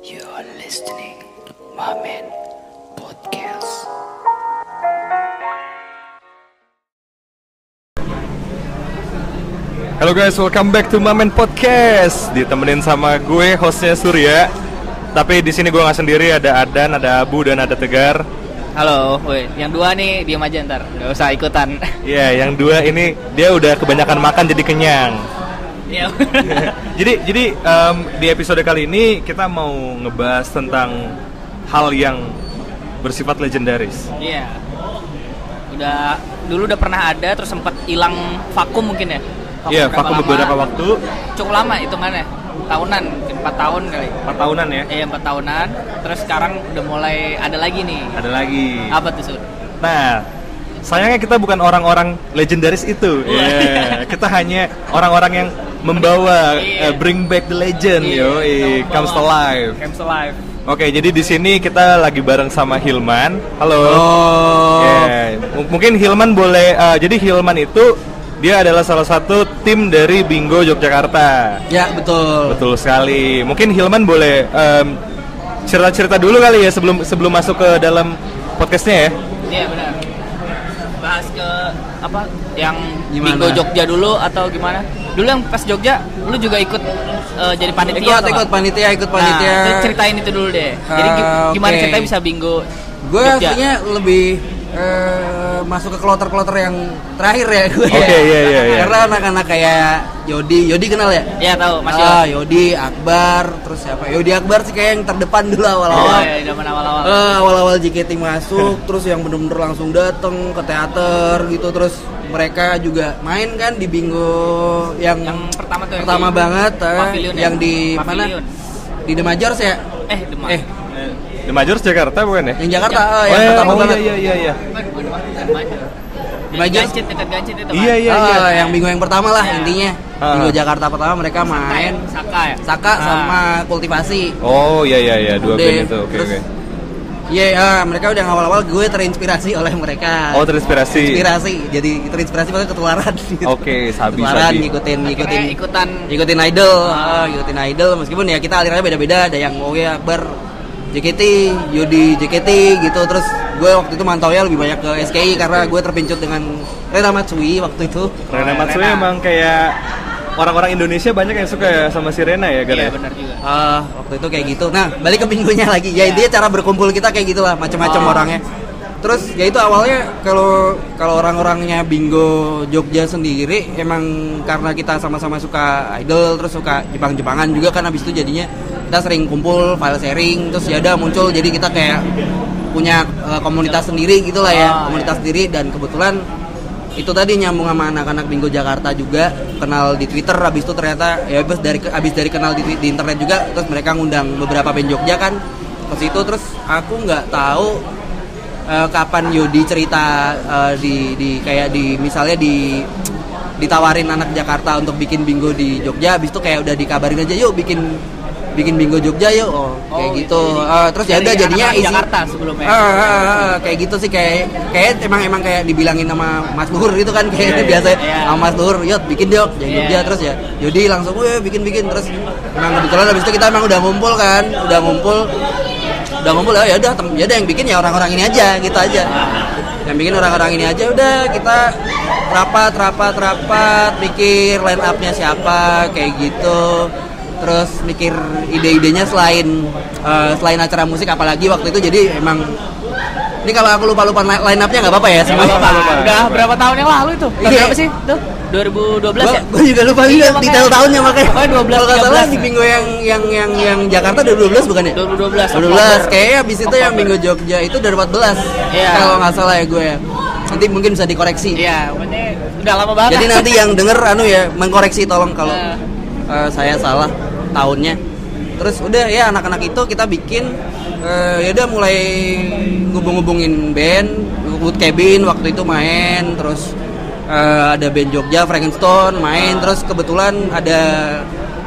You are listening Mamen Podcast. Halo guys, welcome back to Mamen Podcast. Ditemenin sama gue hostnya Surya. Tapi di sini gue nggak sendiri, ada Adan, ada Abu dan ada Tegar. Halo, woi, yang dua nih diam aja ntar, nggak usah ikutan. Iya, yang dua ini dia udah kebanyakan makan jadi kenyang. Iya. Jadi jadi em, di episode kali ini kita mau ngebahas tentang hal yang bersifat legendaris. Iya. Udah dulu udah pernah ada, terus sempat hilang vakum mungkin ya. Iya, berapa vakum lama. beberapa waktu, Cukup lama hitungannya, tahunan, mungkin empat tahun kali. 4 tahunan ya. Iya empat tahunan. Terus sekarang udah mulai ada lagi nih. Ada lagi. Apa tuh Sur? Nah, sayangnya kita bukan orang-orang legendaris itu. Wah. Iya, kita hanya orang-orang yang membawa Iya. eh, bring back the legend, yo, comes to life. Comes to life. Oke, jadi di sini kita lagi bareng sama Hilman. Halo. Ya, m- mungkin Hilman boleh. eh, jadi Hilman itu dia adalah salah satu tim dari Bingo Yogyakarta. Ya betul. Betul sekali. Mungkin Hilman boleh cerita-cerita dulu kali ya sebelum sebelum masuk ke dalam podcastnya ya. Iya benar. Apa? Yang Gimana? Bingo Jogja dulu atau gimana? Dulu yang pas Jogja, lu juga ikut eh, jadi panitia Ikut atau ikut nggak? panitia ikut panitia. Nah, ceritain itu dulu deh. Jadi Ah, gimana oke. ceritanya bisa bingo? Gue aslinya lebih eh, masuk ke kloter-kloter yang terakhir ya gue. Oke, iya, iya, iya. Karena anak-anak kayak Yodi, Yodi kenal ya? Iya tahu, Mas ah, Yod. Yodi, Akbar, terus siapa? Yodi Akbar sih kayak yang terdepan dulu Oh, awal-awal. iya, zaman awal-awal. Eh, awal-awal JKT masuk, terus yang bener-bener langsung dateng ke teater gitu, terus mereka juga main kan di bingo yang, Yang pertama tuh yang pertama di banget, eh, ya? yang di Pavilion. mana? Di The Majors ya? Eh. Eh, The Majors Jakarta bukan ya? yang Jakarta, Yang- eh, oh, yang iya, pertama oh, banget. iya iya iya. Di Yang Major? Gancit, dekat Gancit itu Iya, kan? iya. Ah, yang bingo yang pertama lah Iya. intinya. Ah. Bingo Jakarta pertama mereka main Saka ya? Saka Ah. sama kultivasi. Oh iya iya iya dua band itu. Oke terus oke. Iya, ah, mereka udah awal-awal gue terinspirasi oleh mereka. Oh terinspirasi. Inspirasi, jadi terinspirasi maksudnya ketularan. gitu. Oke, sabi ketularan sabi. ngikutin ngikutin Akhirnya ikutan ngikutin idol, ah, ngikutin idol meskipun ya kita alirannya beda-beda, ada yang oh ya Akbar JKT, Yodi JKT gitu terus gue waktu itu mantaunya lebih banyak ke SKI karena gue terpincut dengan Rena Matsui waktu itu. Rena Matsui Rena. emang kayak orang-orang Indonesia banyak yang suka ya sama si Rena ya, Gar Iya ya? benar juga. Ah, waktu itu kayak gitu. Nah, balik ke minggunya lagi. Ya, Iya. dia cara berkumpul kita kayak gitulah, macam-macam Oh. orangnya. Terus ya itu awalnya kalau kalau orang-orangnya bingo Jogja sendiri emang karena kita sama-sama suka idol terus suka Jepang-Jepangan juga kan habis itu jadinya kita sering kumpul file sharing terus ya ada muncul. Jadi kita kayak punya eh, komunitas sendiri gitulah ya, Oh, komunitas sendiri. Dan kebetulan itu tadi nyambung sama anak-anak bingo Jakarta juga kenal di Twitter. Habis itu ternyata ya habis dari habis dari kenal di, di internet juga terus mereka ngundang beberapa band Jogja kan ke situ. Terus aku nggak tahu eh, kapan Yodi cerita eh, di di kayak di misalnya di ditawarin anak Jakarta untuk bikin bingo di Jogja. Habis itu kayak udah dikabarin aja yuk bikin bikin bingo Jogja yuk oh, kayak Oh, gitu jadi Eh, terus ya udah jadinya isi Jakarta sebelumnya. Ah, ah, ah, ah, kayak gitu sih kayak kayak emang emang kayak dibilangin sama Mas Luhur gitu kan kayak Iya, iya. biasa Iya. sama Mas Luhur yuk bikin yuk jadi Iya. Jogja terus ya Yodi langsung weh bikin bikin terus emang kebetulan habis itu kita emang udah ngumpul kan udah ngumpul udah ngumpul ya udah ya udah yang bikin ya orang-orang ini aja gitu aja yang bikin orang-orang ini aja udah kita rapat rapat rapat mikir line upnya siapa kayak gitu terus mikir ide-idenya selain eh, selain acara musik apalagi waktu itu jadi emang ini kalau aku lupa lupa line upnya nggak apa-apa ya semua apa-apa. Udah berapa tahun yang lalu itu? Tahun Iya. berapa sih? Tuh 2012 ya? Gue juga lupa Iya, juga makanya. detail tahunnya makanya. Pokoknya 12, Kalau salah 13. di bingo yang yang yang yang Jakarta 2012 bukan ya? 2012. 2012. Kayaknya abis itu yang bingo Jogja itu 2014. Iya. Kalau nggak salah ya gue ya. Nanti mungkin bisa dikoreksi. Iya, udah lama banget. Jadi nanti yang denger anu ya mengkoreksi tolong kalau eh, saya salah tahunnya. Terus udah ya anak-anak itu kita bikin eh, ya udah mulai ngubung-ngubungin band, Wood Cabin waktu itu main, terus eh, ada band Jogja Frankenstone main, terus kebetulan ada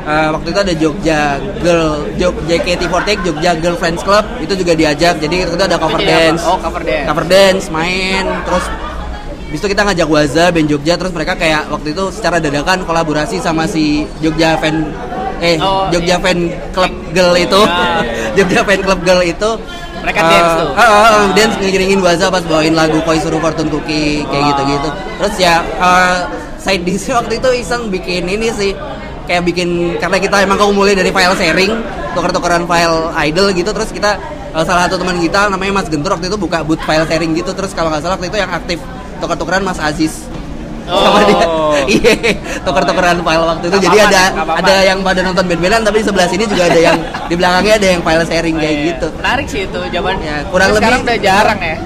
eh, waktu itu ada Jogja Girl Jog, JKT48 Jogja Girl Friends Club itu juga diajak, jadi itu ada cover apa? dance, Oh, cover dance. cover dance main, terus Habis itu kita ngajak Waza band Jogja terus mereka kayak waktu itu secara dadakan kolaborasi sama si Jogja Fan eh Oh, Jogja iya. Fan Club Girl itu Ah, iya. Jogja Fan Club Girl itu Mereka eh, dance tuh. ah, ah, dance ngiringin Waza pas bawain lagu Koi Suruh Fortune Cookie kayak gitu-gitu terus ya eh, side dish waktu itu iseng bikin ini sih kayak bikin karena kita emang kumpulin dari file sharing tuker-tukeran file idol gitu terus kita eh, salah satu teman kita namanya Mas Gentur waktu itu buka boot file sharing gitu terus kalau nggak salah waktu itu yang aktif tuker-tukeran Mas Aziz Oh. sama dia iya tuker-tukeran file waktu itu Nggak jadi apa-apa, ada nggak apa-apa. ada yang pada nonton band-bandan tapi di sebelah sini juga ada yang di belakangnya ada yang file sharing kayak Iya. gitu Menarik sih itu zaman. Ya, kurang Tapi Sekarang lebih- udah jarang ya.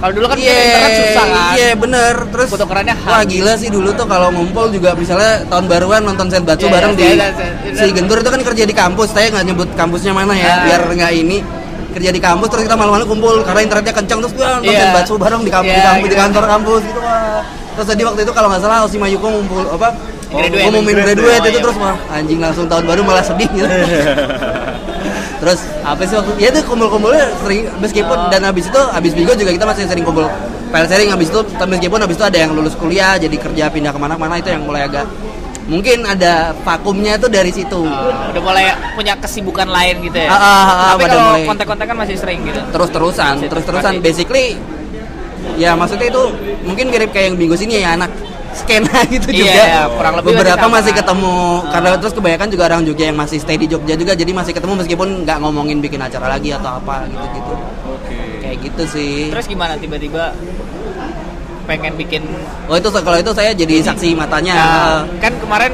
Kalau dulu kan Iya, internet susah kan. Iya bener Terus Fotokerannya Wah hard. gila sih dulu tuh kalau ngumpul juga misalnya tahun baruan nonton Set Batsu Iya, bareng iya, di iya, iya, iya. Si Gentur itu kan kerja di kampus Saya nggak nyebut kampusnya mana ya Ah. Biar nggak ini kerja di kampus terus kita malam-malam kumpul karena internetnya kencang terus gua nonton Iya. Set Batsu bareng di kampus di, Iya, kampus, di gitu. kantor kampus gitu wah terus tadi waktu itu kalau nggak salah Osima Yuko ngumpul apa Graduate. ngumumin Graduate. graduate itu iya. terus wah anjing langsung tahun baru malah sedih gitu terus apa sih waktu ya itu kumpul-kumpulnya sering meskipun Oh. dan habis itu habis minggu juga kita masih sering kumpul file sharing habis itu meskipun habis itu ada yang lulus kuliah jadi kerja pindah ke mana-mana itu yang mulai agak mungkin ada vakumnya itu dari situ Oh, udah mulai punya kesibukan lain gitu ya. Ah, ah, ah, Tapi kalau mulai. kontak-kontak kan masih sering gitu. terus-terusan Masih terus-terusan masih. basically ya maksudnya itu mungkin mirip kayak yang minggu sini ya anak skena gitu Iya, juga. iya, kurang lebih beberapa masih ketemu Ah. karena terus kebanyakan juga orang Jogja yang masih stay di Jogja juga jadi masih ketemu meskipun nggak ngomongin bikin acara lagi atau apa gitu gitu kayak gitu sih. Terus gimana tiba-tiba pengen bikin oh itu kalau itu saya jadi saksi matanya. Nah, kan kemarin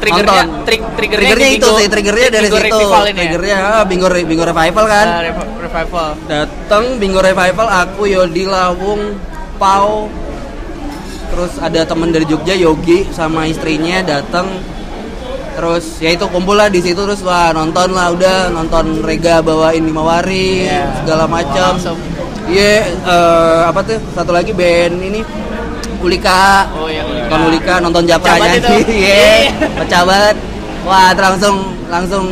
triggernya Nonton. trig, triggernya, triggernya itu Bingo- sih triggernya dari Bingo situ ya? triggernya ah, bingo bingo revival kan rev- revival. datang bingo revival aku Yodi Lawung Pau terus ada temen dari Jogja Yogi sama istrinya datang terus ya itu kumpul lah di situ terus wah nonton lah udah nonton Rega bawain lima wari Iya. segala macam iya eh, apa tuh satu lagi band ini Ulika Oh, iya, Ulika. nonton Ulika nonton Japra nyanyi iya. Pecah banget wah langsung langsung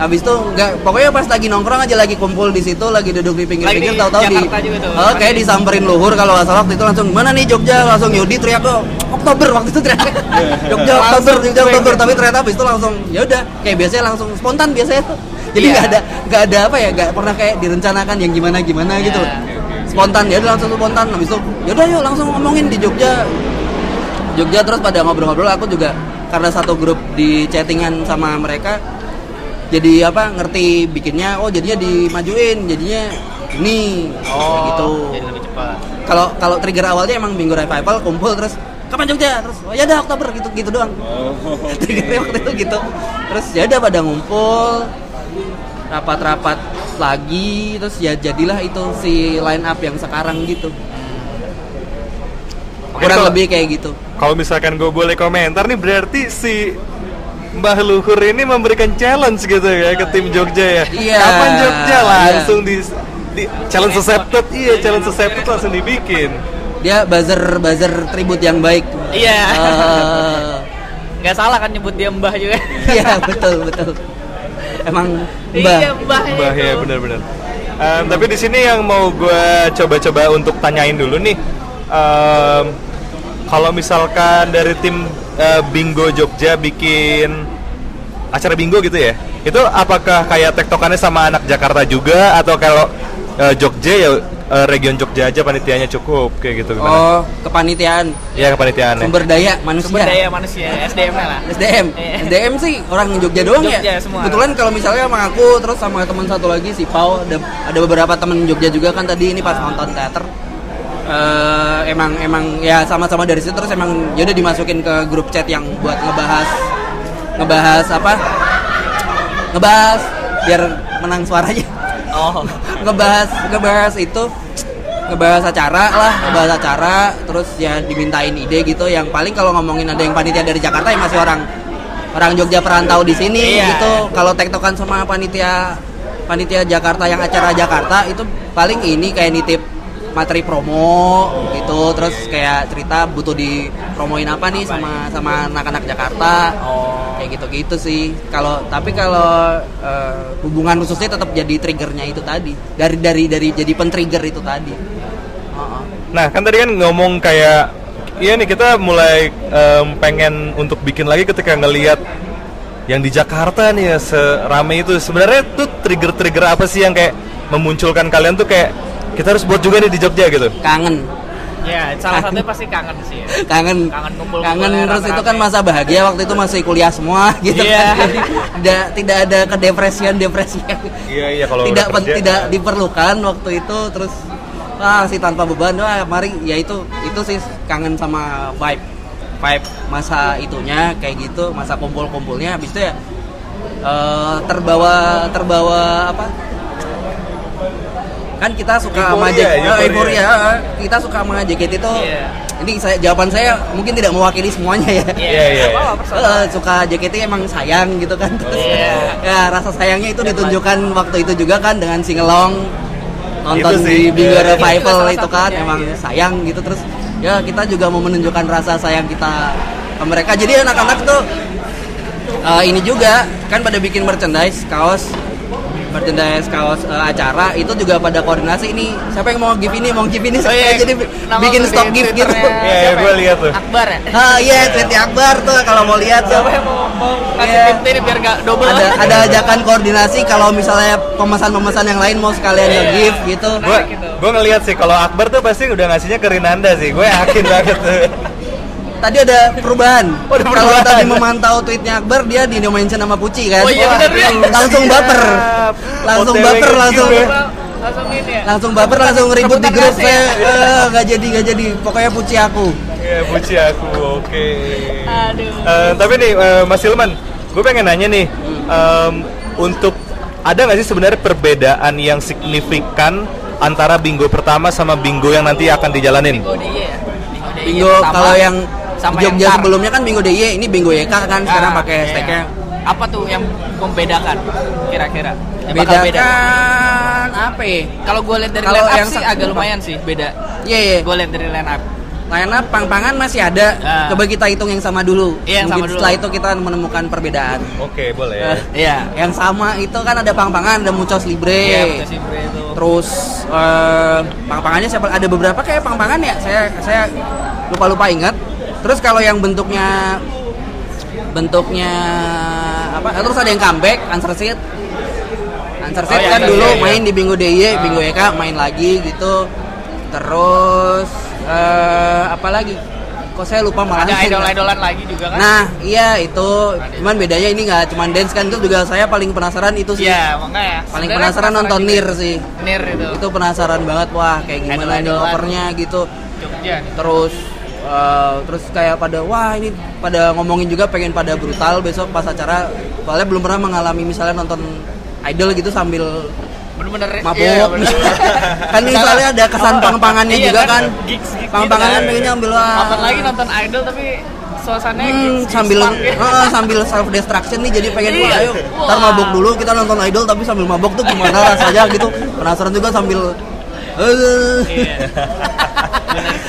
habis itu nggak pokoknya pas lagi nongkrong aja lagi kumpul di situ lagi duduk di pinggir-pinggir tahu-tahu di tuh. oh kayak disamperin luhur kalau nggak salah waktu itu langsung mana nih Jogja? Langsung Yodi teriak kok Oktober. Waktu itu teriak. Jogja Oktober Jogja Oktober. Tapi ternyata habis itu langsung ya udah kayak biasanya langsung spontan biasanya tuh. Jadi Iya. nggak ada nggak ada apa ya nggak pernah kayak direncanakan yang gimana gimana gitu Iya. Spontan ya langsung spontan. Habis itu yaudah yuk langsung ngomongin di Jogja. Jogja terus pada ngobrol-ngobrol aku juga karena satu grup di chattingan sama mereka jadi apa ngerti bikinnya oh jadinya dimajuin jadinya ini kayak gitu. Oh, Jadi lebih cepat. kalau kalau trigger awalnya emang minggu revival kumpul terus kapan Jogja? Terus oh ya udah Oktober gitu gitu doang. Triggernya waktu itu gitu. Terus ya udah pada ngumpul rapat-rapat lagi terus ya jadilah itu si line up yang sekarang gitu kurang Itu- lebih kayak gitu Kalau misalkan gue boleh komentar nih berarti si Mbah Luhur ini memberikan challenge gitu ya ke tim Jogja ya. Iya. Kapan Jogja Iya. langsung di, di challenge accepted, iya challenge accepted langsung dibikin. dia buzzer buzzer tribut yang baik Iya. Eh, Nggak salah kan nyebut dia Mbah juga. iya betul betul emang Iya, mbah Mbah. Mbah itu. ya benar-benar. Em, tapi di sini yang mau gue coba-coba untuk tanyain dulu nih, em, kalau misalkan dari tim eh, Bingo Jogja bikin acara bingo gitu ya, itu apakah kayak tektokannya sama anak Jakarta juga atau kalau eh, Jogja ya eh, region Jogja aja panitianya cukup kayak gitu gimana? oh kepanitiaan Iya kepanitiaannya. sumber daya manusia Sumber daya manusia, SDM lah. SDM Iya. SDM sih orang Jogja doang Jogja ya semua. kebetulan kalau misalnya sama aku terus sama teman satu lagi si Pau ada ada beberapa teman Jogja juga kan tadi ini pas nonton teater Eh, emang emang ya sama-sama dari situ terus emang ya udah dimasukin ke grup chat yang buat ngebahas ngebahas apa ngebahas biar menang suaranya Oh. ngebahas ngebahas itu ngebahas acara lah ngebahas acara terus ya dimintain ide gitu yang paling kalau ngomongin ada yang panitia dari Jakarta ya masih orang orang Jogja perantau di sini Iya. gitu kalau tektokan sama panitia panitia Jakarta yang acara Jakarta itu paling ini kayak nitip materi promo gitu. Terus kayak cerita butuh dipromoin apa nih sama sama anak-anak Jakarta. Oh. kayak gitu-gitu sih. Kalau tapi kalau eh, hubungan khususnya tetap jadi triggernya itu tadi. Dari dari dari jadi pen-trigger itu tadi. Heeh. Nah kan tadi kan ngomong kayak Iya nih kita mulai em, pengen untuk bikin lagi ketika ngelihat yang di Jakarta nih ya serame itu. Sebenarnya tuh trigger-trigger apa sih yang kayak memunculkan kalian tuh kayak kita harus buat juga nih di Jogja gitu? Kangen Ya, salah satunya pasti kangen sih. Ya. kangen. Kangen kumpul-kumpulnya kangen terus itu kan masa bahagia waktu itu masih kuliah semua gitu Iya. kan. Jadi tidak tidak ada kedepresian depresian iya iya kalau tidak kerja, tidak diperlukan waktu itu terus wah sih tanpa beban wah mari ya itu itu sih kangen sama vibe. Vibe masa itunya kayak gitu masa kumpul-kumpulnya. Habis itu ya eh, terbawa terbawa apa kan kita suka sama Euforia, J- eh, euforia. euforia, eh, kita suka sama JKT itu Iya. ini saya jawaban saya mungkin tidak mewakili semuanya ya Iya, iya. nggak apa-apa, personal. Eh, suka JKT emang sayang gitu kan terus Iya. ya rasa sayangnya itu ditunjukkan waktu itu juga kan dengan singelong nonton Itu di sih. Bingo Iya. Revival Itu itu kan satunya, emang iya. sayang gitu terus ya kita juga mau menunjukkan rasa sayang kita ke mereka jadi anak-anak tuh eh, ini juga kan pada bikin merchandise kaos merchandise kaos eh, acara itu juga pada koordinasi ini siapa yang mau give ini mau give ini Oh, iya. jadi bikin stok gift gitu Twitternya Iya, siapa gua ya? lihat tuh. Akbar ya? ah iya tweetnya Akbar tuh kalau mau lihat Siapa yang mau, mau Iya. tip ini biar nggak double? ada ada ajakan koordinasi kalau misalnya pemesan-pemesan yang lain mau sekalian Iya. nge-gift gitu. gue gitu. gue ngeliat sih kalau Akbar tuh pasti udah ngasihnya ke Rinanda sih gue yakin banget tuh Tadi ada perubahan. Oh, ada Kalau perubahan. tadi memantau tweetnya Akbar dia di mention sama Puci kan. Oh, iya, bener, ya. Langsung baper. Langsung OTW baper gitu langsung. ya. Langsung ini ya? Langsung baper langsung ribut di grup ngasih saya ya? eh, nggak jadi nggak jadi pokoknya Puci aku. Iya, puji aku, oke. Aduh. Eh, tapi nih, eh, Mas Hilman, gue pengen nanya nih, em, untuk ada nggak sih sebenarnya perbedaan yang signifikan antara bingo pertama sama bingo yang nanti akan dijalanin? Bingo ya? Bingo Bingo kalau yang sama Jogja sebelumnya kan Bingo DIY, ini Bingo YK kan sekarang Ah, pakai iya. steknya. Apa tuh yang membedakan kira-kira? Yang bakal beda. Bedakan apa ya? Kalau gue lihat dari Kalau line up yang sih agak lumayan sih beda. Iya iya. Gue lihat dari line up. Line up pang-pangan masih ada. Ah. Coba kita hitung yang sama dulu. Iya, yang Mungkin sama dulu. setelah itu kita menemukan perbedaan. Oke, boleh. Eh, Iya. Yang sama itu kan ada pang-pangan, ada Mucos Libre. Iya, betul sih Bre itu. Terus eh, pang-pangannya siapa? Ada beberapa kayak pang-pangan ya. Saya saya lupa-lupa ingat. Terus kalau yang bentuknya bentuknya apa? Terus ada yang comeback, answer sheet. Answer sheet Oh, iya, kan iya, dulu iya, iya. main di Bingo DIY, Ah. Bingo YK main lagi gitu. Terus eh apa lagi? Kok saya lupa malah. Ada idol-idolan lagi juga kan? Nah, iya itu. Cuman bedanya ini nggak cuman dance kan itu juga saya paling penasaran itu sih. Iya, makanya. Paling Sebenarnya penasaran nonton. Nir sih. Nir itu. Itu penasaran banget wah kayak gimana nih Idol-idolan. covernya gitu. Jogja. Terus eh, terus kayak pada wah ini pada ngomongin juga pengen pada brutal besok pas acara soalnya belum pernah mengalami misalnya nonton idol gitu sambil Bener-bener mabuk iya, bener. kan ini soalnya ada kesan pang-pangannya Iya juga kan gigs pang-pangannya gitu kan. pengennya ambil wah Nonton lagi nonton idol tapi suasananya Hmm, gigs, gigs sambil eh, sambil self destruction nih jadi pengen Iya. ayo ntar Wah. mabok dulu kita nonton idol tapi sambil mabok tuh gimana rasanya gitu penasaran juga sambil Iya.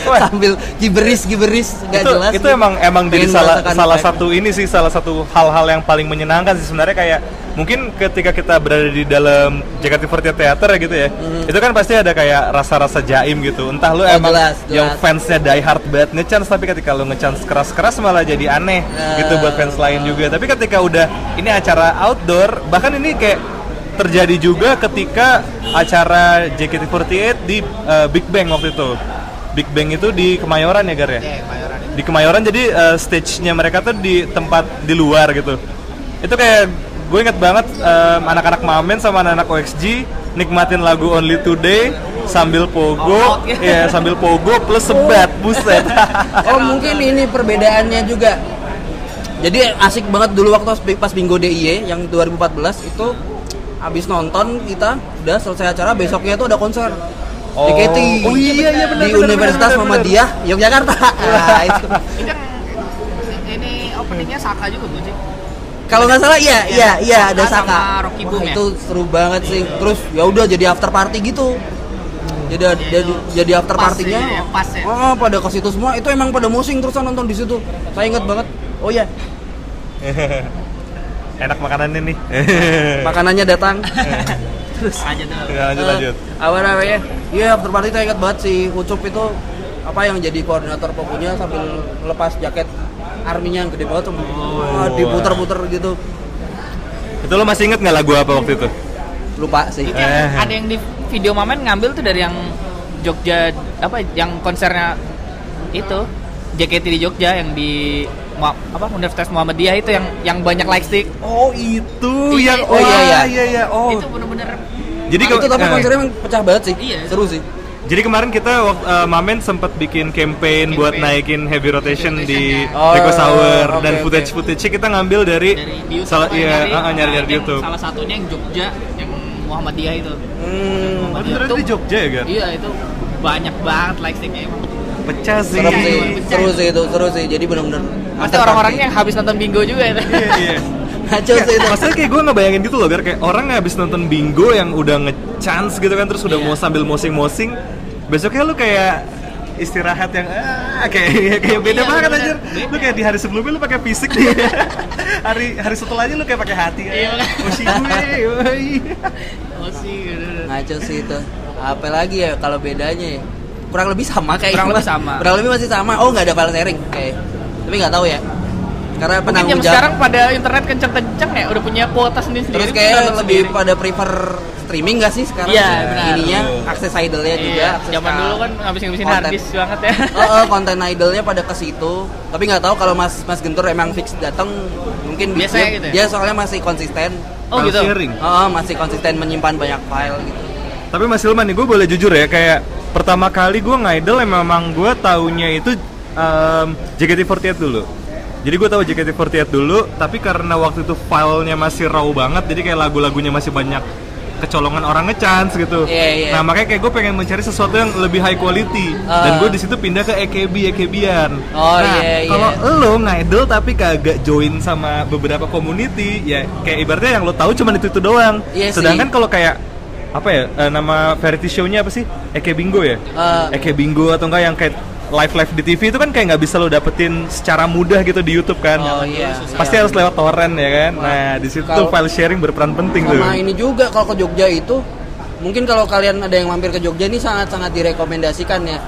Wah. sambil giberis giberis nggak jelas itu gitu. emang emang jadi salah salah satu ini sih salah satu hal-hal yang paling menyenangkan sih sebenarnya kayak mungkin ketika kita berada di dalam JKT48 Theater ya gitu ya itu kan pasti ada kayak rasa-rasa jaim gitu entah lu. Oh, emang jelas, yang jelas. fansnya die hard banget ngechance tapi ketika lu ngechance keras-keras malah jadi aneh Eh. gitu buat fans lain juga tapi ketika udah ini acara outdoor bahkan ini kayak terjadi juga ketika acara JKT48 di eh, Big Bang waktu itu Big Bang itu di Kemayoran ya Gar ya? Iya, Kemayoran. di Kemayoran jadi eh, stage-nya mereka tuh di tempat di luar gitu itu kayak gue inget banget em, anak-anak Mamen sama anak-anak OXG nikmatin lagu Only Today sambil pogo out, ya. sambil pogo plus sebat buset oh mungkin ini perbedaannya juga jadi asik banget dulu waktu pas- pas Bingo DIY yang 2014 itu habis nonton kita udah selesai acara besoknya tuh ada konser. Oh. Oh iya, iya, benar, di benar, Universitas benar. Muhammadiyah Yogyakarta. Nah, itu. Ini ini openingnya Saka juga tuh, kalau nggak salah iya iya iya. ada Saka Rocky Boom Wah, ya? itu seru banget sih. Terus ya udah jadi after party gitu. Jadi jadi, jadi after partinya ya, pas ya. oh pada ke situ semua. Itu emang pada musing terus nonton di situ. Saya ingat banget. Oh iya enak makanannya nih. Makanannya datang. Terus. Aja tuh. Ya, lanjut. Eh, lanjut apa namanya iya after party saya ingat banget si Ucup itu apa yang jadi koordinator pokunya sambil lepas jaket arminya yang gede banget sambil wah, diputer-puter gitu. Itu lo masih inget nggak lagu apa waktu itu? lupa sih. Itu yang Eh. ada yang di video Mamen ngambil tuh dari yang Jogja apa yang konsernya itu JKT di Jogja yang di apa Universitas Muhammadiyah itu yang yang banyak like stick. Oh itu Iya, yang oh, iya, iya. iya iya oh. Itu bener-bener Jadi Nah, itu tapi eh, konsernya emang pecah banget sih Iya. seru sih Jadi kemarin kita waktu eh, Mamen sempat bikin campaign, buat Campaign. naikin heavy rotation Heavy di rotation, ya. Rico Oh, Sour oke, dan footage footage kita ngambil dari, dari di YouTube salah iya nyari, nyari dari YouTube. Salah satunya yang Jogja yang Muhammadiyah itu. hmm, Oh, beneran di Jogja ya kan? Iya itu banyak banget like sticknya emang. Pecah sih. Iya, sih iya, iya. seru sih itu seru sih jadi bener-bener Pasti orang-orangnya yang habis nonton bingo juga itu. Iya iya. ngaco sih itu Maksudnya kayak gue ngebayangin gitu loh, biar kayak orang habis nonton bingo yang udah nge-chance gitu kan, terus udah Iya. mau sambil mosing-mosing, besoknya lu kayak istirahat yang ah, kayak kayak beda Iya, banget bener. anjir. Lu kayak di hari sebelumnya lu pakai fisik nih. hari hari setelahnya lu kayak pakai hati. Iya, Musi gue. bener-bener. ngaco sih itu apa lagi ya kalau bedanya ya kurang lebih sama kayak Kurang lebih sama. kurang lebih masih sama oh nggak ada file sharing kayak tapi nggak tahu ya karena Mungkin penanggung jawab sekarang pada internet kenceng-kenceng ya udah punya kuota sendiri-sendiri. terus kayak lebih sendiri. pada prefer streaming gak sih sekarang Iya, benar. ininya Betul. akses idolnya juga Iya, akses zaman dulu kan ngabis-ngabisin konten. harddisk banget ya. Oh, oh, konten idolnya pada ke situ tapi nggak tahu kalau mas mas Gentur emang fix datang mungkin Biasanya dia, gitu ya? dia soalnya masih konsisten Oh gitu. sharing. Oh, oh, masih konsisten menyimpan banyak file gitu Tapi Mas Hilman nih, gue boleh jujur ya, kayak pertama kali gue ngidol memang gue taunya itu em, JKT48 dulu. Jadi gue tahu JKT48 dulu, tapi karena waktu itu filenya masih raw banget, jadi kayak lagu-lagunya masih banyak kecolongan orang ngechance gitu. Iya, iya. Nah makanya kayak gue pengen mencari sesuatu yang lebih high quality, dan Ah. gue di situ pindah ke AKB AKBian. Oh, nah, iya, iya. kalau lo ngidol tapi kagak join sama beberapa community, ya kayak ibaratnya yang lo tahu cuma itu itu doang. Sih. Sedangkan kalau kayak apa ya eh, nama variety show-nya apa sih? Eke Bingo ya? Eh. Eke Bingo atau enggak yang kayak live live di TV itu kan kayak nggak bisa lo dapetin secara mudah gitu di YouTube kan? Oh, iya. Pasti harus lewat torrent ya kan? Nah di situ tuh file sharing berperan penting tuh. sama ini juga kalau ke Jogja itu mungkin kalau kalian ada yang mampir ke Jogja ini sangat sangat direkomendasikan ya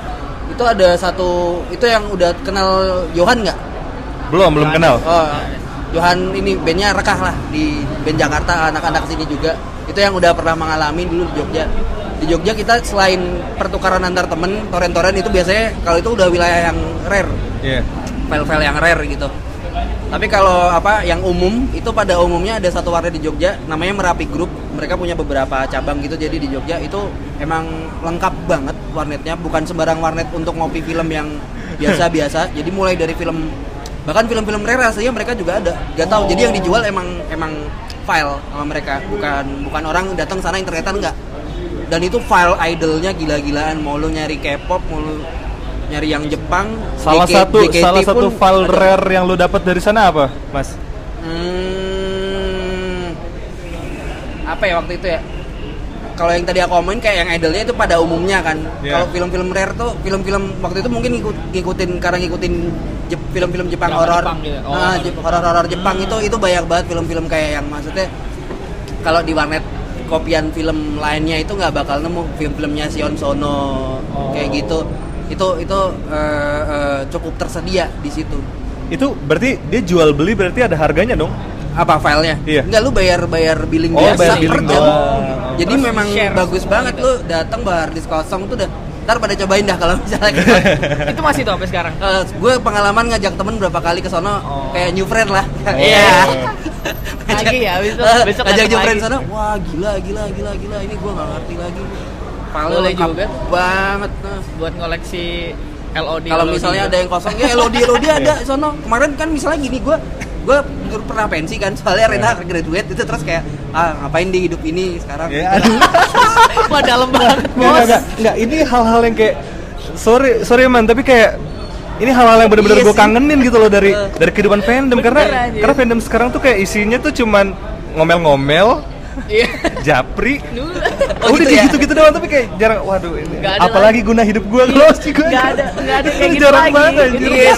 itu ada satu itu yang udah kenal Johan nggak Belum belum kenal. oh Johan ini bandnya rekah lah di band Jakarta anak-anak sini juga itu yang udah pernah mengalami dulu di Jogja di Jogja kita selain pertukaran antar temen toren-toren itu biasanya kalau itu udah wilayah yang rare Iya. file-file yang rare gitu. Tapi kalau apa yang umum itu pada umumnya ada satu warnet di Jogja namanya Merapi Group. Mereka punya beberapa cabang gitu jadi di Jogja itu emang lengkap banget warnetnya, bukan sembarang warnet untuk ngopi film yang biasa-biasa. jadi mulai dari film bahkan film-film rare aslinya mereka juga ada. Gak tahu. Jadi yang dijual emang emang file sama mereka, bukan bukan orang datang sana internetan enggak. Dan itu file idolnya gila-gilaan, mau lu nyari K-pop, mau lu nyari yang Jepang, Salah JK satu JKT salah satu file ada. rare yang lo dapat dari sana apa, Mas? Hmm, apa ya waktu itu ya? Kalau yang tadi aku omongin kayak yang idolnya itu pada umumnya kan. Iya. Kalau film-film rare tuh film-film waktu itu mungkin ngikut, ngikutin karena ngikutin Jep- film-film Jepang horor. Jepang gitu. Oh, Ah, horor Jep- horor-horor Jepang itu itu banyak banget film-film kayak yang maksudnya kalau di warnet kopian film lainnya itu nggak bakal nemu film-filmnya Sion Sono Oh. kayak gitu. Itu itu eh, eh, cukup tersedia di situ. Itu berarti dia jual beli berarti ada harganya dong? apa filenya? Iya. Enggak lu bayar bayar billing Oh, biasa bayar per billing jam. doang. Jadi Terus memang bagus banget gitu. lu datang bayar disk kosong tuh udah ntar pada cobain dah kalau misalnya kita itu masih tuh sampai sekarang. gue pengalaman ngajak temen berapa kali ke sono Oh. kayak new friend lah. Iya. Ngajak- Lagi ya, Eh, besok ngajak datang new friend sono, wah gila gila gila gila ini gue nggak ngerti lagi. File Boleh juga. banget. Nah. buat ngoleksi LOD. Kalau misalnya gitu. ada yang kosong, ya LOD LOD ada sono. Kemarin kan misalnya gini, gue gue pernah pensi kan, soalnya Rena graduate itu terus kayak ah ngapain di hidup ini sekarang? Ya, aduh. Wah dalam banget Enggak, bos. enggak, enggak, ini hal-hal yang kayak sorry, sorry man, tapi kayak ini hal-hal yang bener-bener Iya gue kangenin gitu loh dari Eh. dari kehidupan fandom karena aja. karena fandom sekarang tuh kayak isinya tuh cuman ngomel-ngomel, Iya. Japri, Dulu. Oh, udah gitu kayak ya? gitu-gitu doang tapi kayak jarang waduh ini apalagi guna hidup gue kalau sih gue Nggak ada, nggak ada kayak gitu jarang lagi. banget Gitu anjir. Iya.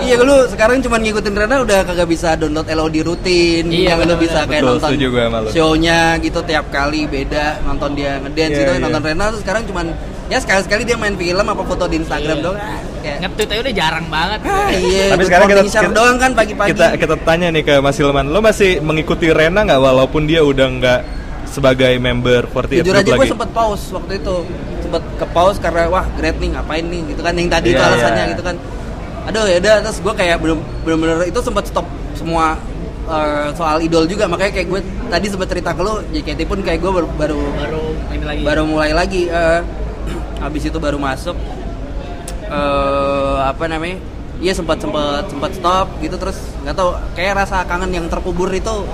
iya lu sekarang cuma ngikutin Rena udah kagak bisa download LOD rutin Iya, yang lu bisa kayak Betul, nonton setuju gue sama lu. show-nya gitu tiap kali beda nonton dia ngedance Iya, gitu iya. nonton Rena tuh sekarang cuman ya sekali-sekali dia main film apa foto di Instagram Iya. doang ah, kayak Nge-tweet aja udah jarang banget. ah, iya Tapi sekarang kita, kita- doang kan pagi-pagi Kita kita tanya nih ke Mas Hilman, lo masih mengikuti Rena nggak walaupun dia udah nggak sebagai member 48 jujur aja gue sempet pause waktu itu. Sempet ke pause karena wah great nih ngapain nih? Gitu kan yang tadi itu Iya, alasannya iya. gitu kan. Aduh ya udah terus gue kayak belum bener-bener itu sempet stop semua eh, soal idol juga. Makanya kayak gue tadi sempet cerita ke lo JKT pun kayak gue baru baru, Baru ini lagi. baru mulai lagi eh, habis itu baru masuk eh apa namanya iya sempat sempat sempat stop gitu. Terus nggak tahu kayak rasa kangen yang terkubur itu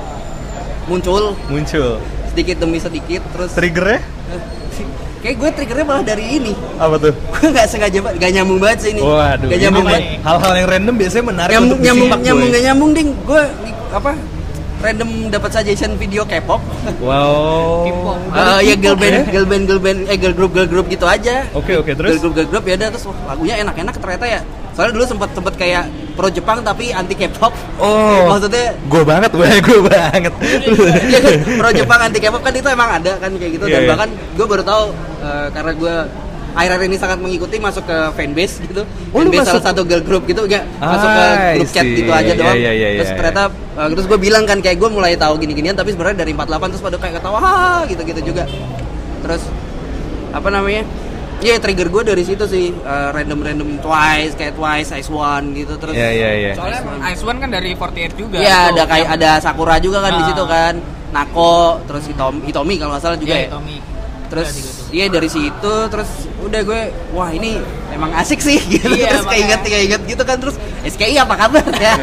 muncul. Muncul. Sedikit demi sedikit terus Triggernya kayak gue triggernya malah dari ini apa tuh? gue nggak sengaja banget gak nyambung banget sih ini Waduh, gak nyambung banget hal-hal yang random biasanya menarik nyambung untuk nyambung nyambung gak nyambung ding gue apa random dapat suggestion video K-pop Wow. K-pop. Eh, ya girl band ya? girl band girl band eh girl group girl group gitu aja Oke, oke, terus? girl group girl group ya udah terus wah, lagunya enak-enak ternyata ya soalnya dulu sempat sempat kayak pro Jepang tapi anti K-pop Oh. maksudnya gue banget, gue gue banget. Iya kan, pro Jepang anti K-pop kan itu emang ada kan kayak gitu Iya, dan iya. bahkan gue baru tahu eh, karena gue akhir-akhir ini sangat mengikuti masuk ke fanbase gitu Oh, fanbase salah masuk? satu girl group gitu enggak masuk ke I grup chat gitu aja doang iya, iya, terus iya, ternyata eh, terus gue bilang kan kayak gue mulai tahu gini-ginian tapi sebenarnya dari 48 terus pada kayak ketawa gitu-gitu juga terus apa namanya Iya trigger gue dari situ sih eh, random-random twice kayak twice ice one gitu terus Iya, iya, iya. Soalnya Ice One kan dari 48 juga. Iya Tuh, ada kayak ada Sakura juga kan di Ah. situ kan Nako terus Hitomi, Hitomi kalau nggak salah juga Iya, ya Tommy. terus tuh. iya dari situ terus udah gue wah ini emang asik sih gitu Iya, terus kayak inget kayak inget gitu kan terus SKI apa kabar ya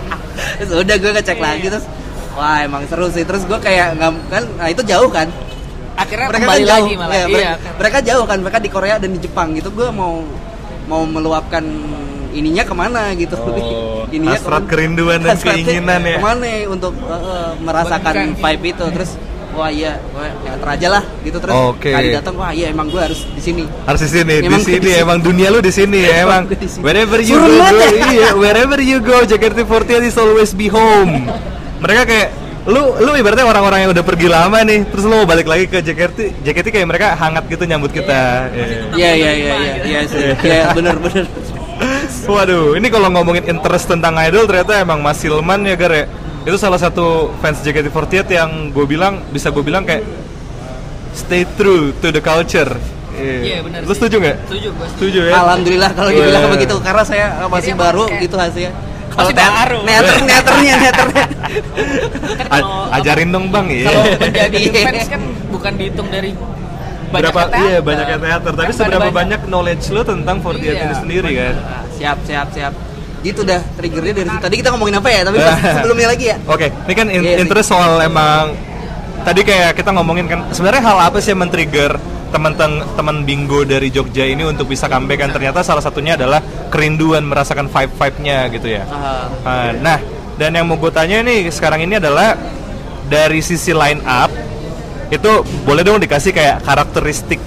terus udah gue ngecek Iya. lagi terus wah emang seru sih terus gue kayak nggak kan nah itu jauh kan akhirnya mereka kembali kan jauh lagi malah. Iya, Iya, mereka, kan. mereka jauh kan mereka di Korea dan di Jepang gitu gue mau mau meluapkan ininya ke mana gitu Oh, ininya hasrat kemana- kerinduan dan hasratnya keinginan ya. ke mana untuk uh, uh, merasakan Bukan vibe itu terus wah iya wah teater aja lah gitu terus Oke. kali datang wah iya emang gue harus di sini Harus di sini, di Emang sini emang dunia lu di sini ya emang. Wherever you Suruh go, ya. iya, wherever you go, JKT48 is always be home. Mereka kayak lu lu ibaratnya orang-orang yang udah pergi lama nih, terus lu mau balik lagi ke JKT, JKT kayak mereka hangat gitu nyambut kita. Iya. iya iya iya iya iya sih iya bener bener Waduh, ini kalau ngomongin interest tentang idol ternyata emang Mas Silman ya Gar ya. Itu salah satu fans JKT48 yang gue bilang bisa gue bilang kayak stay true to the culture. Iya, benar Lu setuju nggak? Setuju, gua Setuju ya. alhamdulillah kalau dibilang Wah. begitu karena saya masih Jadi baru kayak- gitu hasilnya Masih teat- baru. neater neaternya neaternya Kan kalau ajarin dong bang ya. kalau menjadi fans kan bukan dihitung dari berapa banyaknya iya teater. banyaknya teater. Tapi Kan seberapa ada banyak knowledge lo tentang 48 Iya, ini sendiri kan? Ah, siap siap siap. Gitu dah triggernya dari situ. Tadi kita ngomongin apa ya? Tapi pas sebelumnya lagi ya? Oke ini kan in- sih. interest soal emang tadi kayak kita ngomongin kan sebenarnya hal apa sih yang men-trigger teman-teman bingo dari Jogja ini untuk bisa comeback kan. Ternyata salah satunya adalah kerinduan merasakan vibe-vibe-nya gitu ya. Ah, nah dan yang mau gue tanya nih sekarang ini adalah dari sisi line up itu boleh dong dikasih kayak karakteristik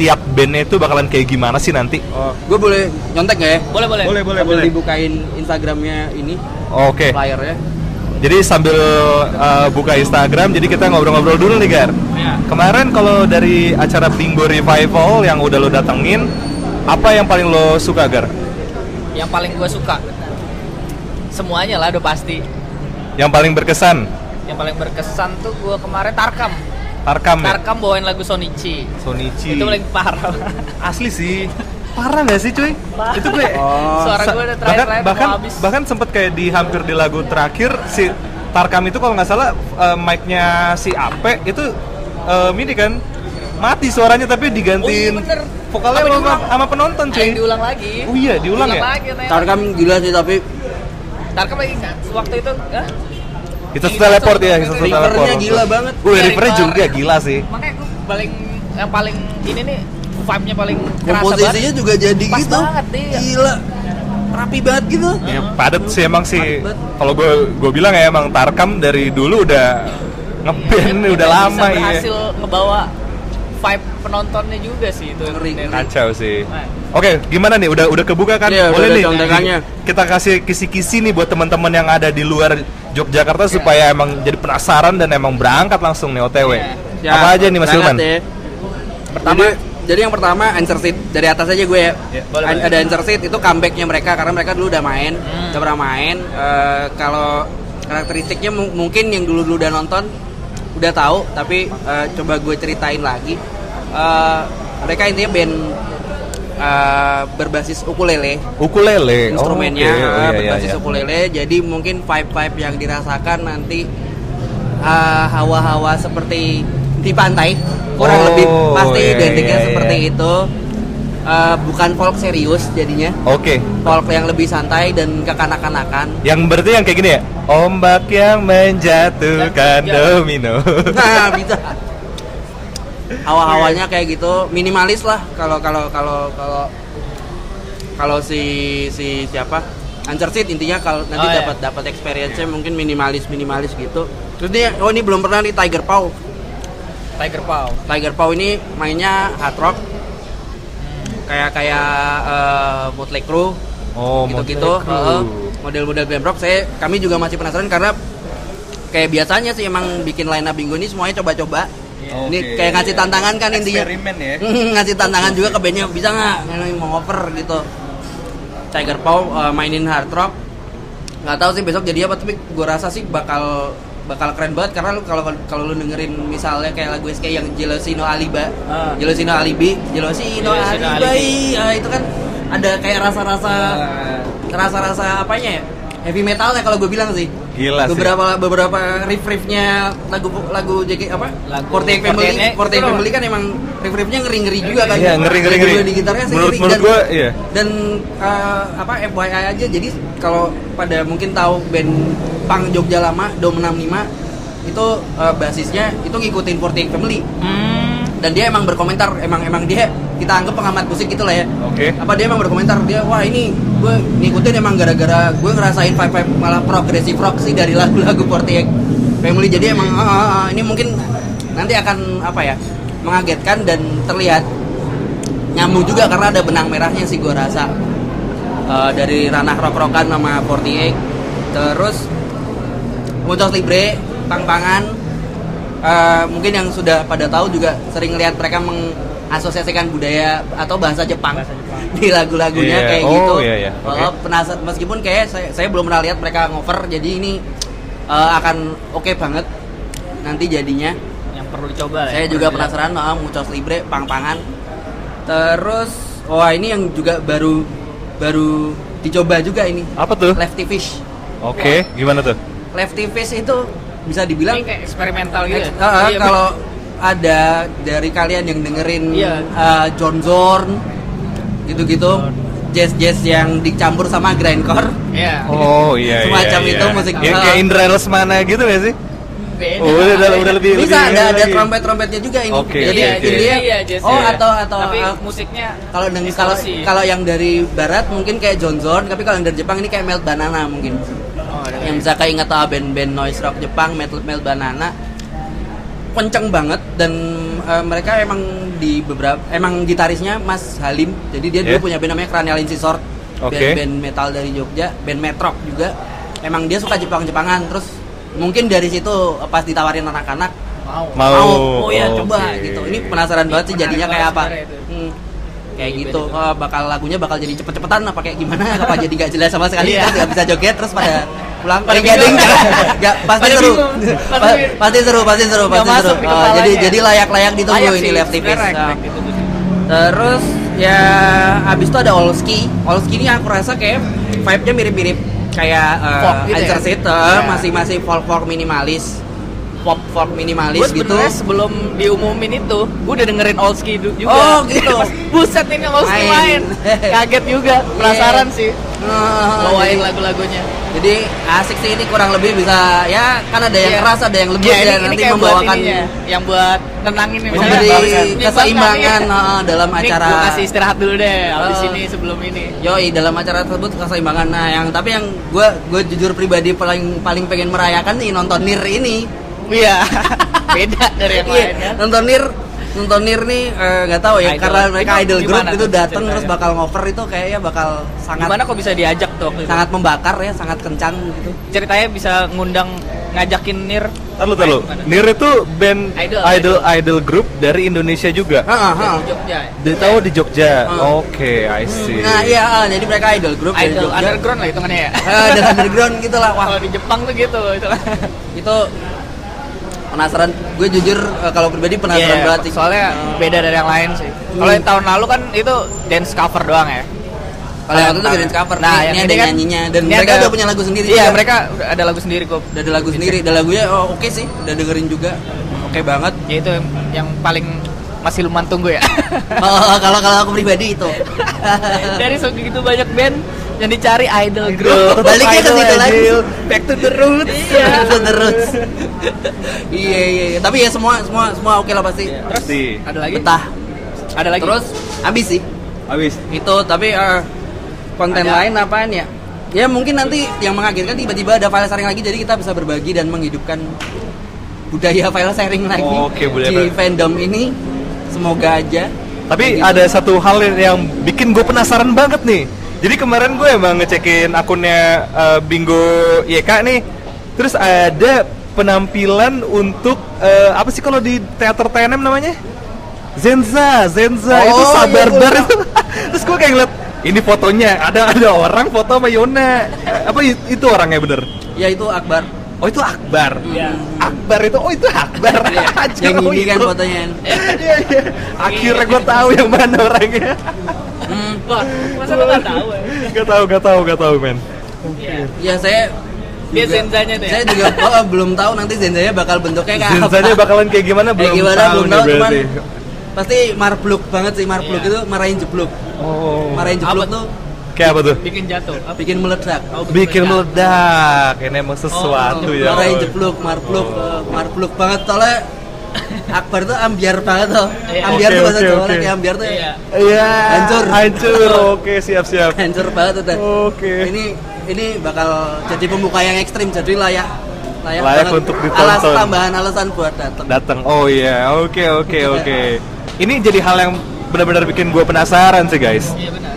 tiap bandnya itu bakalan kayak gimana sih nanti? Oh, gue boleh nyontek gak ya? Boleh, boleh. boleh boleh Sambil boleh. dibukain Instagramnya ini oke. flyernya Jadi sambil uh, buka Instagram, jadi kita ngobrol-ngobrol dulu nih Gar. Iya. Kemarin kalau dari acara Bingo Revival yang udah lo datengin, apa yang paling lo suka Gar? Yang paling gue suka semuanya lah udah pasti. Yang paling berkesan? Yang paling berkesan tuh gue kemarin Tarkam. Tarkam ya? Tarkam bawain lagu Sonichi. Sonichi. Itu paling parah. Asli sih. Parah gak sih cuy? Itu gue Oh. Suara gue udah bahkan bahkan habis. bahkan sempet kayak di hampir di lagu terakhir si Tarkam itu kalau nggak salah uh, mic-nya si Ape itu um, ini kan mati suaranya tapi digantiin Oh iya, bener. vokalnya sama, diulang? sama penonton Ayo cuy. diulang lagi. Oh iya, diulang ya? lagi. ternyata. Tarkam gila sih tapi Tarkam lagi waktu itu Hah? Kita teleport ya, itu, kita teleport. Rivernya gila banget. Gue Iya, Rivernya River. juga gila sih. makanya gue paling yang paling ini nih vibe-nya paling kerasa komposisinya banget. juga jadi Pas gitu banget, iya. gila rapi banget gitu Ya, padet sih emang sih. Kalau gue gue bilang ya emang Tarkam dari dulu udah ngeband nih, udah lama bisa ya. berhasil ngebawa vibe penontonnya juga sih itu yang Ngeri. Kacau sih. Nah. Oke, gimana nih? Udah udah kebuka kan? Iya, udah Boleh nih. Kita kasih kisi-kisi nih buat teman-teman yang ada di luar Yogyakarta Iya. supaya emang jadi penasaran dan emang berangkat langsung nih OTW. Iya. Ya, Apa aja nih Mas Hilman? ya. pertama jadi, jadi yang pertama Answer Seed dari atas aja gue ya. Ya, boleh, An- boleh. ada Answer Seed itu comebacknya mereka karena mereka dulu udah main, Hmm. udah pernah main. Eh, kalau karakteristiknya mu- mungkin yang dulu dulu udah nonton udah tahu, tapi eh, coba gue ceritain lagi. Eh, mereka intinya band eh, berbasis ukulele Ukulele. instrumennya Oh, oke. Oh, eh, iya, iya, berbasis iya. ukulele jadi mungkin vibe-vibe yang dirasakan nanti eh, hawa-hawa seperti di pantai kurang Oh, lebih pasti iya, identiknya iya, seperti iya. itu Eh, bukan folk serius jadinya Oke. folk yang lebih santai dan kekanak-kanakan Yang berarti yang kayak gini ya? Ombak yang menjatuhkan Jatuh. domino. nah bisa hawa-hawanya kayak gitu minimalis lah kalau kalau kalau kalau kalau si si siapa Ancer Seed intinya kalau nanti Oh, iya. dapat dapat experience-nya mungkin minimalis minimalis gitu terus dia oh ini belum pernah nih Tiger Paw Tiger Paw. Tiger Paw ini mainnya hard rock. Kayak kayak uh, Motley Crue. Oh, gitu-gitu. Model-model glam rock. Saya kami juga masih penasaran karena kayak biasanya sih emang bikin line up bingo ini semuanya coba-coba. Ini Oke. kayak ngasih tantangan kan intinya. Eksperimen ya. ngasih tantangan juga ke bandnya. Bisa nggak mau cover gitu? Tiger Paw uh, mainin hard rock. Nggak tahu sih besok jadi apa tapi gue rasa sih bakal bakal keren banget karena lu kalau kalau lu dengerin misalnya kayak lagu SK yang Jelosino Aliba Ah. Jelosino Alibi Jelosino Jelosino Alibi ah, itu kan ada kayak rasa-rasa rasa-rasa apanya ya heavy metalnya kalau gue bilang sih Gila sih. beberapa beberapa riff riffnya lagu lagu JK apa Lagu Forte Family 48 Forte loh. Family kan emang riff riffnya ngeri ngeri juga kan Iya, ngeri, ngeri, di gitarnya sih Menurut- menurut dan, gua, iya. dan eh, apa FYI aja jadi kalau pada mungkin tahu band punk Jogja lama Dom 65 itu eh, basisnya itu ngikutin Forte Family Hmm. dan dia emang berkomentar emang emang dia kita anggap pengamat musik gitu lah ya Oke. apa dia emang berkomentar dia wah ini gue ngikutin emang gara-gara gue ngerasain vibe vibe malah progresif rock sih dari lagu-lagu Forte Family jadi emang ah, ah, ini mungkin nanti akan apa ya mengagetkan dan terlihat nyambung juga karena ada benang merahnya sih gue rasa Eh, dari ranah rock-rockan sama 48 terus Muncos Libre Pang-Pangan Eh, mungkin yang sudah pada tahu juga sering lihat mereka mengasosiasikan budaya atau bahasa Jepang, di lagu-lagunya Iya. kayak Oh, gitu. iya, iya. Oke. Eh, penasa- meskipun kayak saya, saya belum pernah lihat mereka ngover, jadi ini eh, akan oke banget nanti jadinya. Yang perlu dicoba lah. Saya ya, juga penasaran oh, Mucos Libre, Pang-Pangan. Terus, wah ini yang juga baru baru dicoba juga ini. Apa tuh? Lefty Fish. Oke, gimana tuh? Lefty Fish itu bisa dibilang kayak eksperimental gitu. Ya? Ah, Iya, kalau ada dari kalian yang dengerin Iya. uh, John Zorn gitu-gitu jazz-jazz yang dicampur sama grindcore Iya. Oh iya Semacam iya, itu iya. musik- yang kayak Indra Lesmana gitu gak sih? Beda. Oh, udah, udah, udah lebih bisa lebih ada ada lagi. trompet trompetnya juga ini Oke, jadi iya, oke. jadi intinya iya, jazz oh ya. atau atau tapi uh, musiknya kalau kalau kalau yang dari barat mungkin kayak John Zorn tapi kalau yang dari Jepang ini kayak Melt Banana mungkin yang bisa kayak inget ah, band-band noise rock Jepang Metal Melt Banana kenceng banget dan eh, mereka emang di beberapa emang gitarisnya Mas Halim jadi dia dulu Yeah. punya band namanya Cranial Incisor Oke. band-band metal dari Jogja band metrok juga emang dia suka Jepang-Jepangan terus mungkin dari situ pas ditawarin anak-anak mau Mau. oh ya oke. coba gitu ini penasaran banget sih jadinya kayak apa. Hmm, kayak Iya, gitu. Oh, bakal lagunya bakal jadi cepet-cepetan apa kayak gimana apa jadi gak jelas sama sekali Iya. terus nggak bisa joget terus pada pulang Pada gading bingung. nggak pasti Pada seru. Pa- Pasti- seru pasti seru pasti seru di Oh, kepalanya. jadi jadi layak-layak ditunggu Layak ini left tipis Nah. terus ya abis itu ada Olski Olski ini aku rasa kayak vibe-nya mirip-mirip kayak Folk uh, gitu ya? Iya. masih masih folk folk minimalis pop folk minimalis gitu sebenarnya sebelum diumumin itu, gue udah dengerin Olski juga. Oh, gitu. Buset ini Olski Main. main. Kaget juga, penasaran Iya. sih. Uh, Bawain lagu-lagunya. Jadi asik sih ini kurang lebih bisa ya kan ada yang Iya. keras ada yang lembut Iya, ya, ini, ini nanti kayak membawakan ininya, yang buat tenangin nih memberi ini keseimbangan bang, uh, dalam Ini acara gue kasih istirahat dulu deh, abis Uh. ini sebelum ini. Yoi dalam acara tersebut keseimbangan. Nah, yang tapi yang gue gue jujur pribadi paling paling pengen merayakan nih nonton Nir ini. Iya, beda dari yang Iya, lain kan. nonton Nir nonton Nir nih eh, nggak tahu ya Idol. karena mereka Itu idol group gimana itu datang terus bakal ngover itu kayaknya bakal sangat Gimana kok bisa diajak tuh itu? sangat membakar ya sangat kencang gitu Ceritanya bisa ngundang ngajakin Nir. Tahu tahu. Nir itu band Idol, idol idol group dari Indonesia juga. Heeh, heeh. Di Jogja. Dia tahu di Jogja. Ah. Oke, I see. Nah iya, ah, jadi mereka idol group dari Idol Jogja. underground lah hitungannya ya. Eh, dan underground gitu lah. Wah, Kalau di Jepang tuh gitu itu. itu penasaran. Gue jujur eh, kalau pribadi penasaran Iya, banget sih. Soalnya beda dari yang lain sih. Kalau yang tahun lalu kan itu dance cover doang ya. kalau yang itu dance cover, Nah, ini, yang ini ini ada kan- nyanyinya dan ini mereka ada- udah punya lagu sendiri. Iya, juga. mereka udah ada lagu sendiri kok. udah ada lagu sendiri. Dan lagunya oh, oke sih, udah dengerin juga. Oke banget. Ya itu yang, yang paling masih lumayan tunggu ya. Oh, kalau kalau aku pribadi itu. dari segitu banyak band yang dicari idol group. Baliknya ke situ lagi. Back to the roots. Iya. Itu terus. iya, iya, iya. Tapi ya semua semua semua oke lah pasti. Pasti. Ada lagi? Betah. Ada lagi? Terus habis sih. Habis. itu tapi eh, konten Ada. lain apaan ya ya mungkin nanti yang mengagetkan tiba-tiba ada file sharing lagi jadi kita bisa berbagi dan menghidupkan budaya file sharing lagi Oke, budaya di file- fandom ini semoga aja Tapi Gitu. ada satu hal yang bikin gue penasaran banget nih. Jadi kemarin gue emang ngecekin akunnya eh, Bingo YK nih. Terus ada penampilan untuk eh, apa sih kalau di teater TNM namanya? Zenza, Zenza Oh, itu iya, sabar-bar iya. itu. Terus gue kayak ngeliat ini fotonya ada ada orang foto sama Yona. Apa i- itu orangnya bener? ya itu Akbar Oh itu Akbar. Iya. Akbar itu oh itu Akbar. Anjir, yang oh, ini kan itu. fotonya Iya iya. Akhirnya gue tahu yang mana orangnya. Hmm, Wah, masa lu nggak tahu ya? Gak tahu, gak tahu, gak tahu men. Iya. ya saya Dia juga- Zenzanya tuh ya? saya juga oh, belum tahu nanti Zenzanya bakal bentuknya kayak apa Zenzanya bakalan kayak gimana kayak belum gimana tahu belum tahu cuman pasti marbluk banget sih marbluk Iya. itu marahin jeblok Oh. marahin jeblok tuh Kayak apa tuh? Bikin jatuh. Apa? bikin meledak Oh, Bikin meledak. meledak. Ini emang sesuatu Oh, ya. marahin jeblok marbluk Oh. eh, marbluk banget soalnya Akbar tuh ambiar banget tuh Iya. ambiar Oke, tuh bahasa Jawa kayak ambiar tuh Iya. Iya. Hancur. Hancur. Oke, siap siap. hancur banget udah Oke. ini ini bakal jadi pembuka yang ekstrim jadi layak layak, Layak banget. untuk ditonton. alas tambahan alasan buat datang Datang. Oh iya. Oke, oke, oke. Ini jadi hal yang benar-benar bikin gue penasaran sih guys. Iya benar.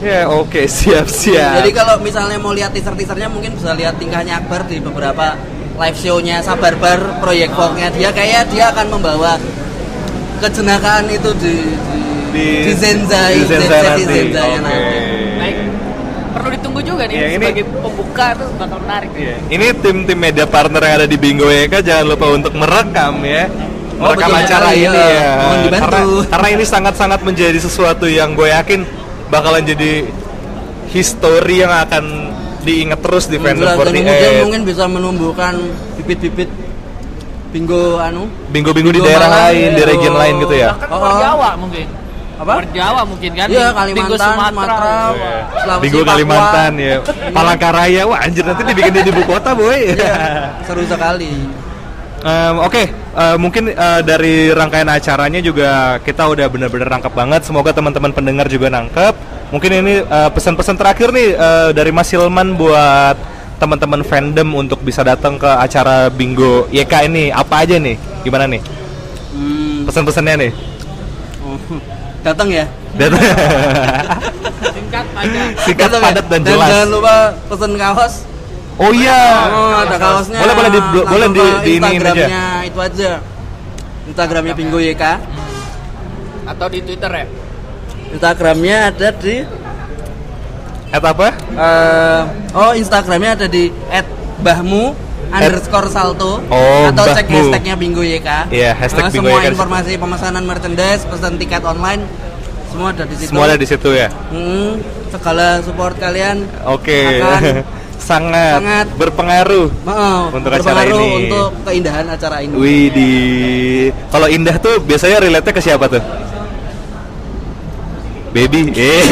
Ya, oke, siap siap. jadi kalau misalnya mau lihat teaser teasernya mungkin bisa lihat tingkahnya Akbar di beberapa live show-nya Sabar Bar proyek vlognya dia kayak dia akan membawa kejenakaan itu di di, di Zenza di Zenza Zenza, nanti. Zenzanya Oke. nanti. Baik. Perlu ditunggu juga nih Iya, ini- sebagai pembuka tuh bakal menarik. Iya. Ini tim-tim media partner yang ada di Bingo YK jangan lupa untuk merekam ya. Oh, Merekam betul acara sekali, ini ya. ya. Mohon dibantu. Karena, karena ini sangat-sangat menjadi sesuatu yang gue yakin bakalan jadi history yang akan diingat terus di fandom Jelas, dan 48. kemudian mungkin bisa menumbuhkan bibit-bibit bingo anu Bingo-bingo di Bingo daerah Malang, lain, di iya. region lain gitu ya. Bahkan Oh. Jawa mungkin. Apa? Luar Jawa mungkin kan. Iya, Bingo Kalimantan, Sumatera. Sumatera. Iya. Sulawesi, Bingo. Kalimantan ya. Palangkaraya, wah anjir nanti dibikin di ibu kota boy. Iya, seru sekali. Em, Oke, eh, mungkin eh, dari rangkaian acaranya juga kita udah bener-bener nangkep banget. Semoga teman-teman pendengar juga nangkep. Mungkin ini eh, pesan-pesan terakhir nih eh, dari Mas Hilman buat teman-teman fandom untuk bisa datang ke acara Bingo YK ini apa aja nih? Gimana nih? Hmm, Pesan-pesannya nih. oh, datang ya. Datang. Singkat panjang. Singkat, Datang ya? padat dan jelas. jangan lupa pesen kaos. Oh iya. Oh, ada kaosnya. Boleh boleh di Langsung boleh di, di ini aja. Instagramnya itu aja. Instagramnya Bingo YK. Atau di Twitter ya. Instagramnya ada di At apa? eh, oh Instagramnya ada di @bahmu underscore salto Oh, atau cek Bahmu. hashtagnya Bingo YK. Iya, hashtag Eh, Bingo semua YK situ. informasi pemesanan merchandise, pesan tiket online, semua ada di situ. Semua ada di situ ya. Hmm, segala support kalian Oke. Akan sangat, sangat berpengaruh. mau Untuk acara berpengaruh ini. untuk keindahan acara ini. Wih di kalau indah tuh biasanya relate ke siapa tuh? Baby. Eh.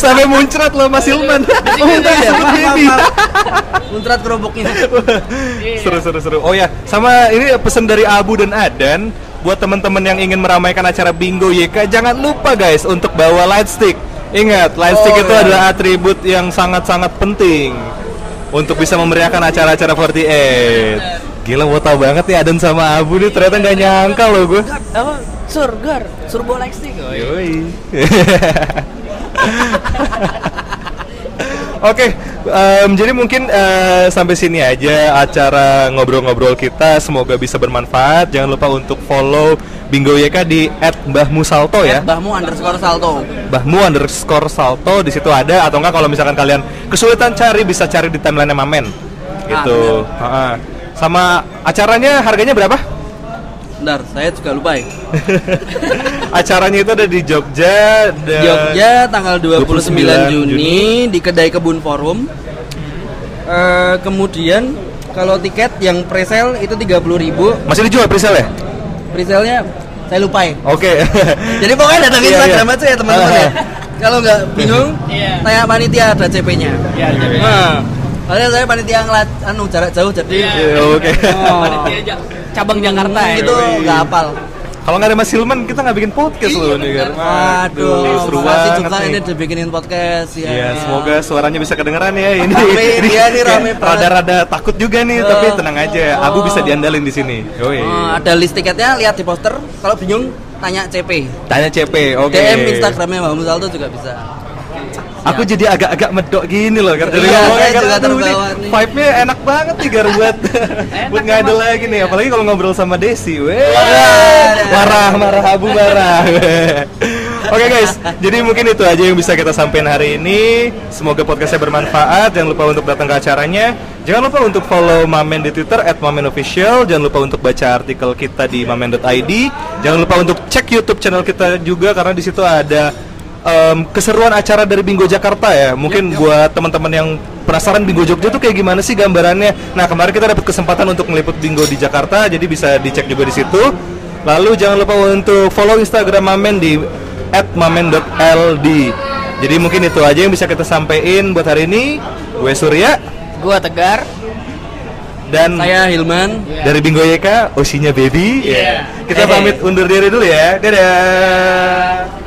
Sampai muncrat loh Mas Hilman. Oh, enggak ya? Baby. Muncrat kerupuknya. Iya. seru seru seru. Oh ya, sama ini pesan dari Abu dan Adan buat teman-teman yang ingin meramaikan acara Bingo YK jangan lupa guys untuk bawa light stick. Ingat, light stick Oh, itu iya. adalah atribut yang sangat-sangat penting untuk bisa memeriahkan acara-acara 48. Gila mau tau banget nih Adan sama Abu nih ternyata nggak nyangka loh gue. Apa? Sur, gar, Surbo. Oh, iya. Yoi. Oke, em, jadi mungkin eh, sampai sini aja acara ngobrol-ngobrol kita. Semoga bisa bermanfaat. Jangan lupa untuk follow Bingo YK di @mbahmusalto ya. Bahmu underscore salto. Bahmu underscore salto di situ ada atau enggak kalau misalkan kalian kesulitan cari bisa cari di timeline Mamen gitu. Ha-ha. Sama acaranya harganya berapa? Bentar, saya juga lupa ya. acaranya itu ada di Jogja. dan- Jogja tanggal 29, 29 Juni, di kedai Kebun Forum. Eh, kemudian kalau tiket yang presale itu 30.000, Masih dijual presale ya? presale-nya saya lupa ya. Oke. Jadi pokoknya datang Iya, Instagram iya. aja ya teman-teman ya. Kalau nggak bingung, Iya. tanya panitia ada CP-nya. Iya, jadi. Nah, soalnya saya panitia ngelat anu jarak jauh jadi Iya, Oke. Oh. Panitia Ja- cabang Jakarta ya. itu nggak hafal. Kalau nggak ada Mas Hilman, kita nggak bikin podcast loh nih kan. Aduh, seru banget juga ini dibikinin podcast ya. Iya, semoga suaranya bisa kedengeran ya. Ini Rame, iya nih, rame banget. Rada-rada takut juga nih, Oh. tapi tenang aja. Abu bisa diandalin di sini. Oh, ada list tiketnya lihat di poster. Kalau bingung tanya CP. Tanya CP, oke. DM Instagramnya Mbak Musalto juga bisa. Aku jadi agak-agak medok gini loh karena Iya, ngomongnya karena nih. Vibe-nya enak banget nih Gar buat buat ngadel lagi nih apalagi kalau ngobrol sama Desi. Weh. Marah, marah Abu marah. Oke guys, jadi mungkin itu aja yang bisa kita sampaikan hari ini. Semoga podcastnya bermanfaat. Jangan lupa untuk datang ke acaranya. Jangan lupa untuk follow Mamen di Twitter @mamenofficial. Jangan lupa untuk baca artikel kita di mamen.id. Jangan lupa untuk cek YouTube channel kita juga karena di situ ada em, keseruan acara dari Bingo Jakarta ya. Mungkin buat teman-teman yang penasaran Bingo Jogja tuh kayak gimana sih gambarannya. Nah, kemarin kita dapat kesempatan untuk meliput Bingo di Jakarta, jadi bisa dicek juga di situ. Lalu jangan lupa untuk follow Instagram Mamen di @mamen.ld. Jadi mungkin itu aja yang bisa kita sampaikan buat hari ini. Gue Surya Gua Tegar. dan Saya Hilman. dari Bingo YK, Osinya Baby. Iya. Kita pamit undur diri dulu ya. Dadah.